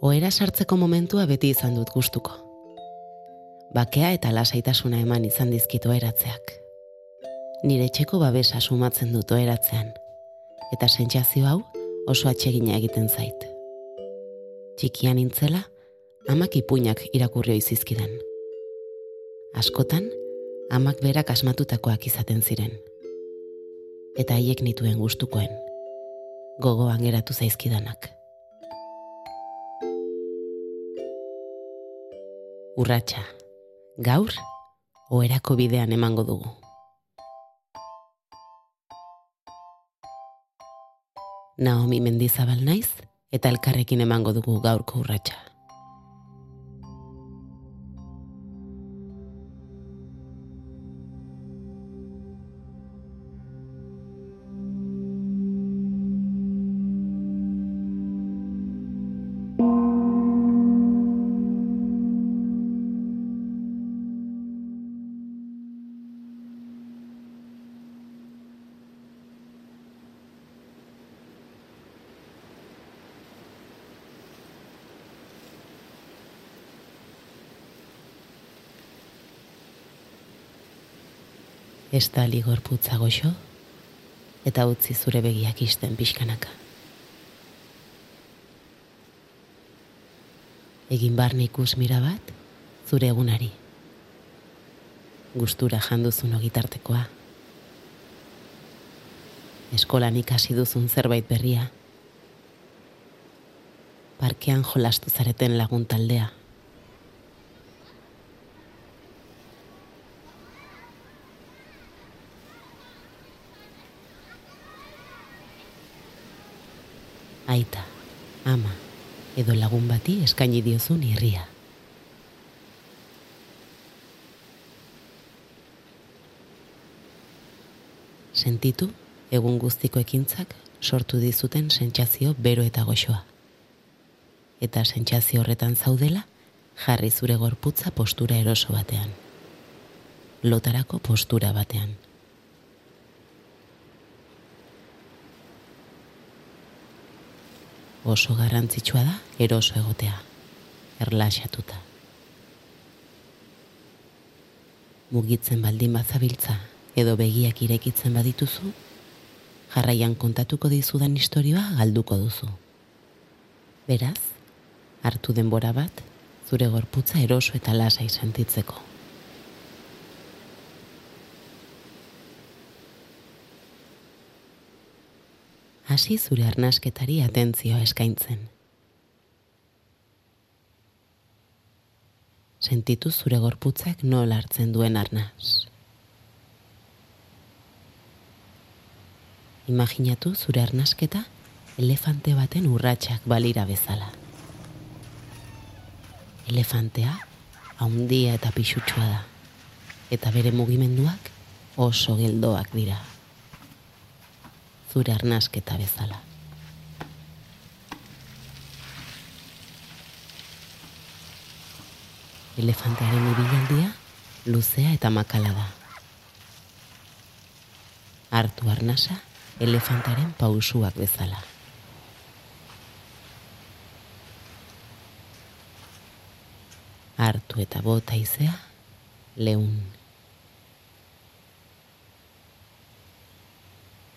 Oera sartzeko momentua beti izan dut gustuko. Bakea eta lasaitasuna eman izan dizkitu eratzeak. Nire txeko babesa sumatzen dut eratzean. Eta sentsazio hau oso atsegina egiten zait. Txikian intzela, amak ipuinak irakurri izizkidan. Askotan, amak berak asmatutakoak izaten ziren. Eta haiek nituen gustukoen. Gogoan geratu zaizkidanak. Urratsa. Gaur, oerako bidean emango dugu. Naomi mendizabal naiz, eta elkarrekin emango dugu gaurko urratsa. Estali gorputza goxo, eta utzi zure begiak isten pixkanaka. Egin barne ikus mira bat, zure egunari. Gustura janduzun ogitartekoa. Eskolan ikasi duzun zerbait berria. Parkean jolastu zareten lagun taldea. Aita, ama, edo lagun bati eskaini diozun irria. Sentitu, egun guztiko ekintzak sortu dizuten sentsazio bero eta goxoa. Eta sentsazio horretan zaudela, jarri zure gorputza postura eroso batean. Lotarako postura batean. Oso garrantzitsua da eroso egotea, erlaxatuta. Mugitzen baldin bazabiltza edo begiak irekitzen badituzu, jarraian kontatuko dizudan istorioa galduko duzu. Beraz, hartu denbora bat, zure gorputza eroso eta lasai sentitzeko. Hasi zure arnasketari atentzio eskaintzen. Sentitu zure gorputzak nola hartzen duen arnaz. Imaginatu zure arnasketa elefante baten urratsak balira bezala. Elefantea haundia eta pixutsua da, eta bere mugimenduak oso geldoak dira zure arnasketa bezala. Elefantearen ibilaldia luzea eta makala da. Artu arnasa elefantaren pausuak bezala. Artu eta bota izea leun.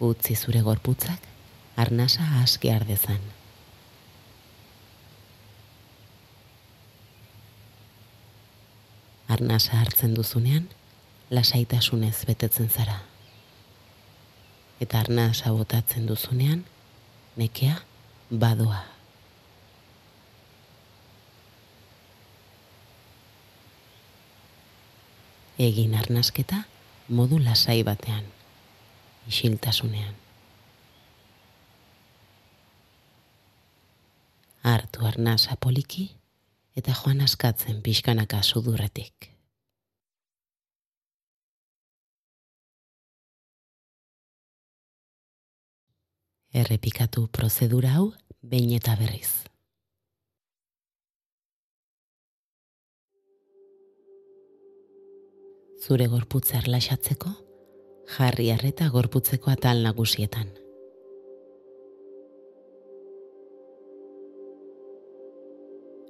Utzi zure gorputzak arnasa aske ardezan. Arnasa hartzen duzunean, lasaitasunez betetzen zara. Eta arnasa botatzen duzunean, nekea badoa. Egin arnasketa modu lasai batean isiltasunean. Artu arnasa poliki eta joan askatzen pixkanaka sudurretik. Errepikatu prozedura hau behin eta berriz. Zure gorputza erlaxatzeko, jarri arreta gorputzeko atal nagusietan.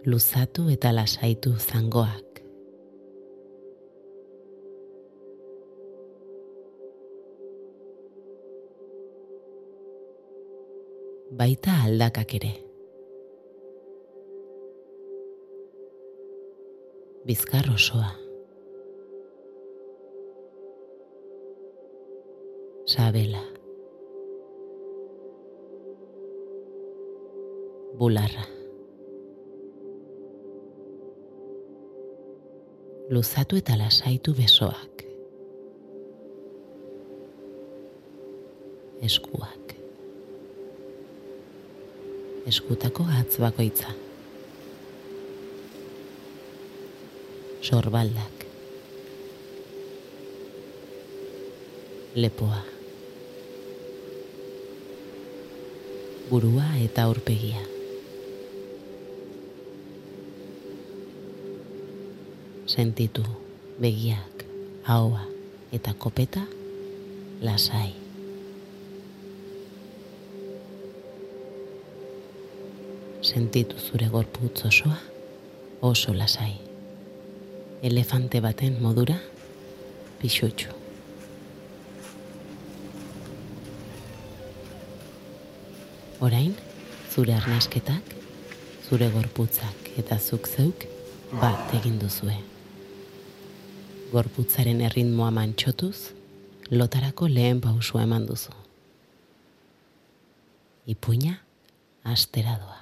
luzatu eta lasaitu zangoak. Baita aldakak ere. Bizkar osoa. Sabela. Bularra. luzatu eta lasaitu besoak. Eskuak. Eskutako atz bakoitza. Sorbaldak. Lepoa. Burua eta aurpegia. sentitu begiak, haua eta kopeta lasai. Sentitu zure gorputz osoa oso lasai. Elefante baten modura pixutxu. Orain, zure arnasketak, zure gorputzak eta zuk zeuk bat egin duzue gorputzaren erritmoa mantxotuz, lotarako lehen pausua eman duzu. Ipuina, astera doa.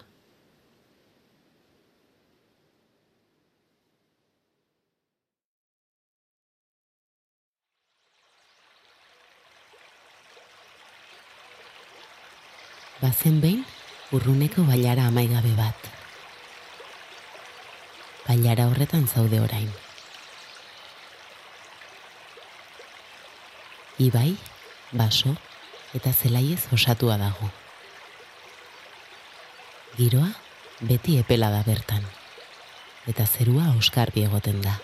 Bazen behin, urruneko bailara amaigabe bat. Bailara horretan zaude orain. ibai, baso eta zelaiez osatua dago. Giroa beti epela da bertan, eta zerua oskarbi egoten da.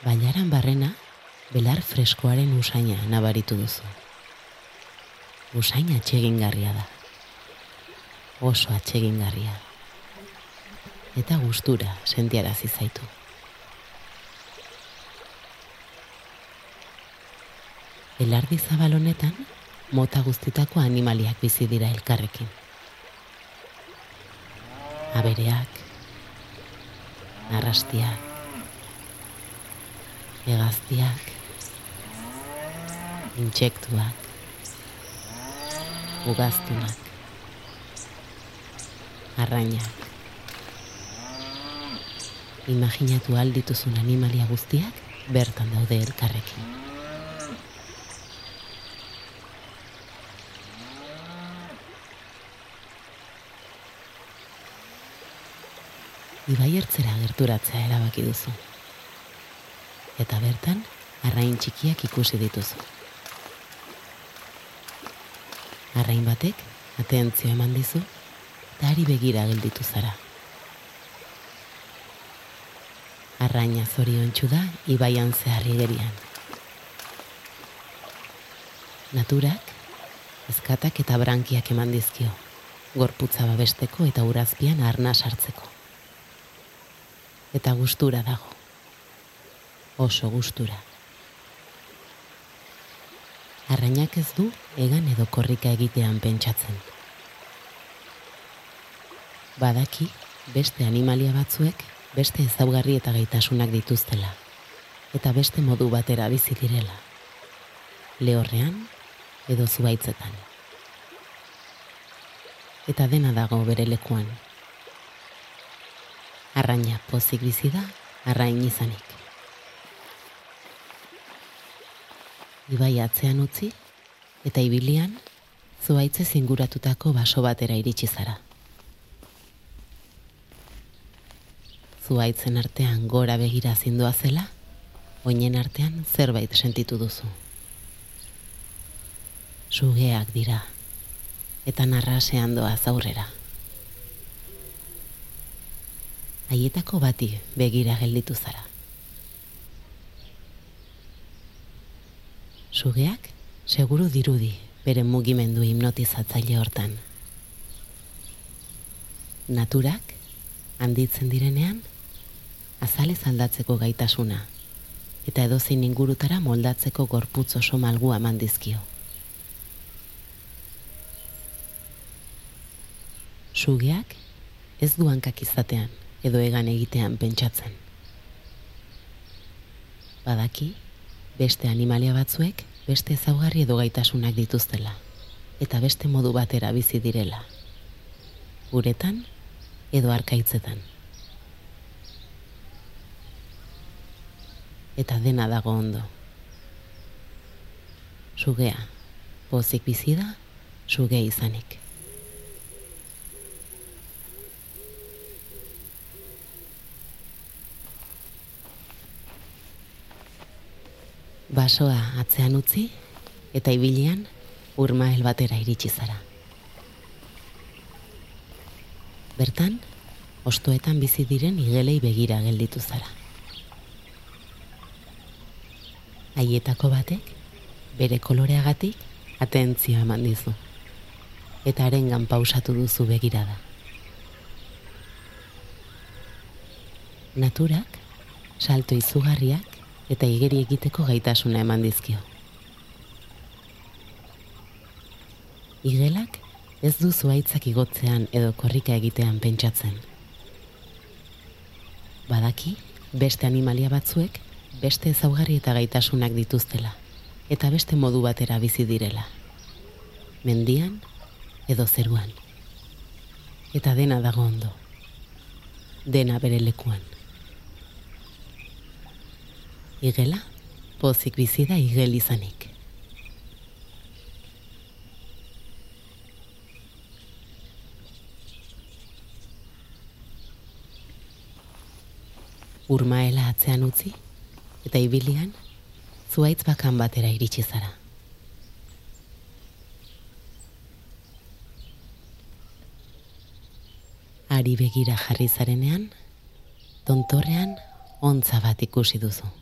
Bailaran barrena, belar freskoaren usaina nabaritu duzu. Usaina atxegingarria da. Oso atxegingarria. Eta gustura sentiarazi zaitu. Elardi zabal honetan, mota guztitako animaliak bizi dira elkarrekin. Abereak, narrastiak, egaztiak, intsektuak, ugaztunak, arrainak. Imaginatu aldituzun animalia guztiak bertan daude elkarrekin. ibai ertzera gerturatzea erabaki duzu. Eta bertan, arrain txikiak ikusi dituzu. Arrain batek, atentzio eman dizu, eta ari begira gelditu zara. Arraina zorion da, ibaian zeharri gerian. Naturak, ezkatak eta brankiak eman dizkio, gorputza babesteko eta urazpian arna sartzeko eta gustura dago. Oso gustura. Arrainak ez du egan edo korrika egitean pentsatzen. Badaki beste animalia batzuek beste ezaugarri eta gaitasunak dituztela eta beste modu batera bizi direla. Lehorrean edo zubaitzetan. Eta dena dago bere lekuan arraina pozik bizi da, arrain izanik. Ibai atzean utzi, eta ibilian, zuaitze zinguratutako baso batera iritsi zara. Zuaitzen artean gora begira zindua zela, oinen artean zerbait sentitu duzu. Sugeak dira, eta narrasean doa zaurrera. haietako bati begira gelditu zara. Sugeak seguru dirudi bere mugimendu hipnotizatzaile hortan. Naturak, handitzen direnean, azalez aldatzeko gaitasuna, eta edozein ingurutara moldatzeko gorputz oso malgua mandizkio. Sugeak ez du hankak izatean edo egan egitean pentsatzen. Badaki, beste animalia batzuek beste ezaugarri edo gaitasunak dituztela eta beste modu batera bizi direla. Uretan edo arkaitzetan. Eta dena dago ondo. Sugea, pozik bizi da, suge izanik. Basoa atzean utzi eta ibilian urmael batera iritsi zara. Bertan, ostoetan bizi diren igelei begira gelditu zara. Haietako batek bere koloreagatik atentzio eman dizu. Eta arengan pausatu duzu begirada. Naturak, salto izugarriak eta igeri egiteko gaitasuna eman dizkio. Igelak ez du zuaitzak igotzean edo korrika egitean pentsatzen. Badaki, beste animalia batzuek, beste ezaugarri eta gaitasunak dituztela, eta beste modu batera bizi direla. Mendian edo zeruan. Eta dena dago ondo. Dena bere lekuan. Igela, pozik bizi da igel izanik. Urmaela atzean utzi, eta ibilian, zuaitz bakan batera iritsi zara. Ari begira jarri zarenean, tontorrean ontza bat ikusi duzu.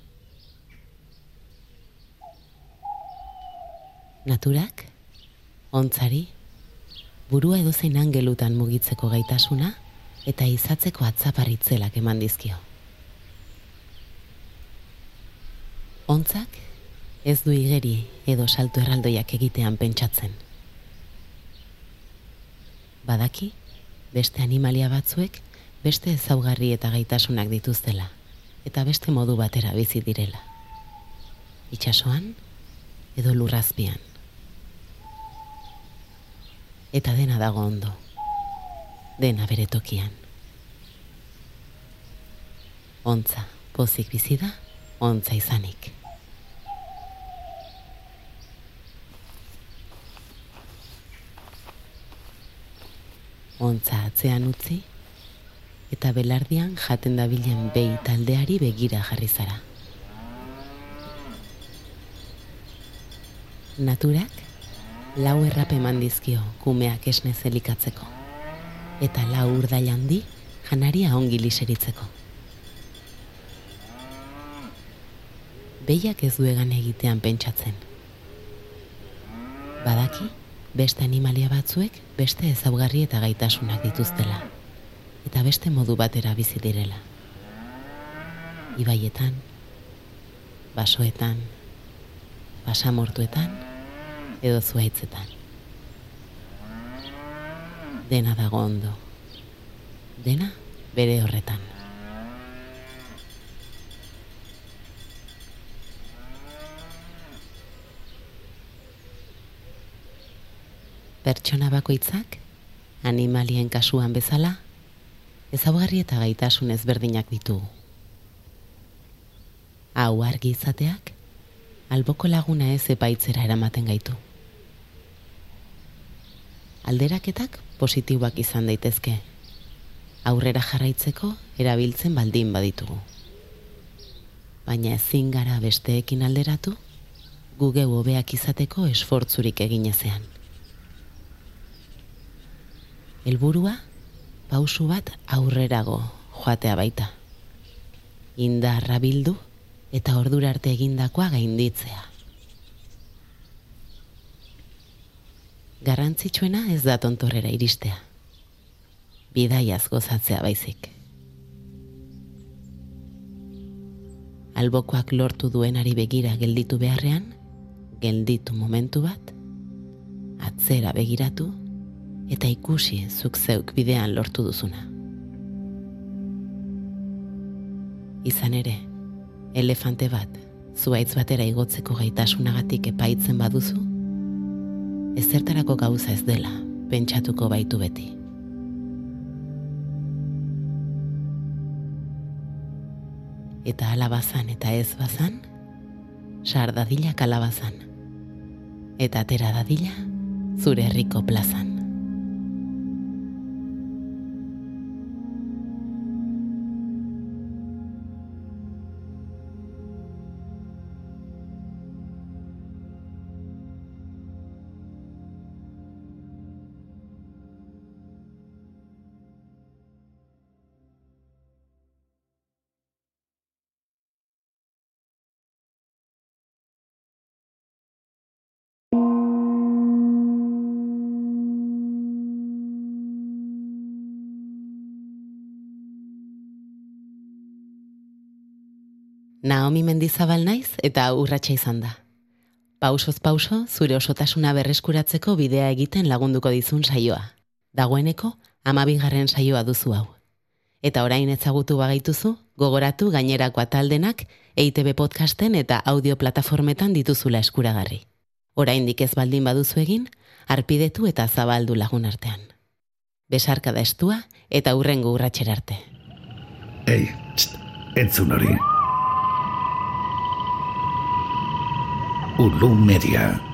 Naturak, ontzari, burua edozein angelutan mugitzeko gaitasuna eta izatzeko atzaparritzelak eman dizkio. Ontzak ez du igeri edo salto erraldoiak egitean pentsatzen. Badaki, beste animalia batzuek beste ezaugarri eta gaitasunak dituztela eta beste modu batera bizi direla. Itxasoan edo lurrazpian eta dena dago ondo. Dena bere tokian. Ontza, pozik bizi da, ontza izanik. Ontza atzean utzi, eta belardian jaten dabilen behi taldeari begira jarri zara. Naturak lau errape eman dizkio kumeak esne zelikatzeko. Eta lau urdail handi janaria ongi liseritzeko. Behiak ez duegan egitean pentsatzen. Badaki, beste animalia batzuek beste ezaugarri eta gaitasunak dituztela. Eta beste modu batera bizi direla. Ibaietan, basoetan, basamortuetan, edo zuaitzetan. Dena dago ondo. Dena bere horretan. Pertsona bakoitzak, animalien kasuan bezala, ezaugarri eta gaitasun ezberdinak ditugu. Hau argi izateak, alboko laguna ez epaitzera eramaten gaitu alderaketak positiboak izan daitezke. Aurrera jarraitzeko erabiltzen baldin baditugu. Baina ezin gara besteekin alderatu, guge hobeak izateko esfortzurik egin ezean. Helburua pausu bat aurrerago joatea baita. Indarra bildu eta ordura arte egindakoa gainditzea. Garrantzitsuena ez da tontorrera iristea. bidaiaz gozatzea baizik. Albokoak lortu duenari begira gelditu beharrean, gelditu momentu bat, atzera begiratu, eta ikusi zuk zeuk bidean lortu duzuna. Izan ere, elefante bat, zuaitz batera igotzeko gaitasunagatik epaitzen baduzu, ezertarako gauza ez dela, pentsatuko baitu beti. Eta alabazan eta ez bazan, sar dadila kalabazan. Eta atera dadila, zure herriko plazan. Naomi Mendizabal naiz eta urratsa izan da. Pausoz pauso, zure osotasuna berreskuratzeko bidea egiten lagunduko dizun saioa. Dagoeneko, amabigarren saioa duzu hau. Eta orain ezagutu bagaituzu, gogoratu gainerako ataldenak EITB podcasten eta audio plataformetan dituzula eskuragarri. Orain ez baldin baduzu egin, arpidetu eta zabaldu lagun artean. Besarka da estua eta urrengo urratxer arte. Ei, txt, entzun hori. Ulu Media.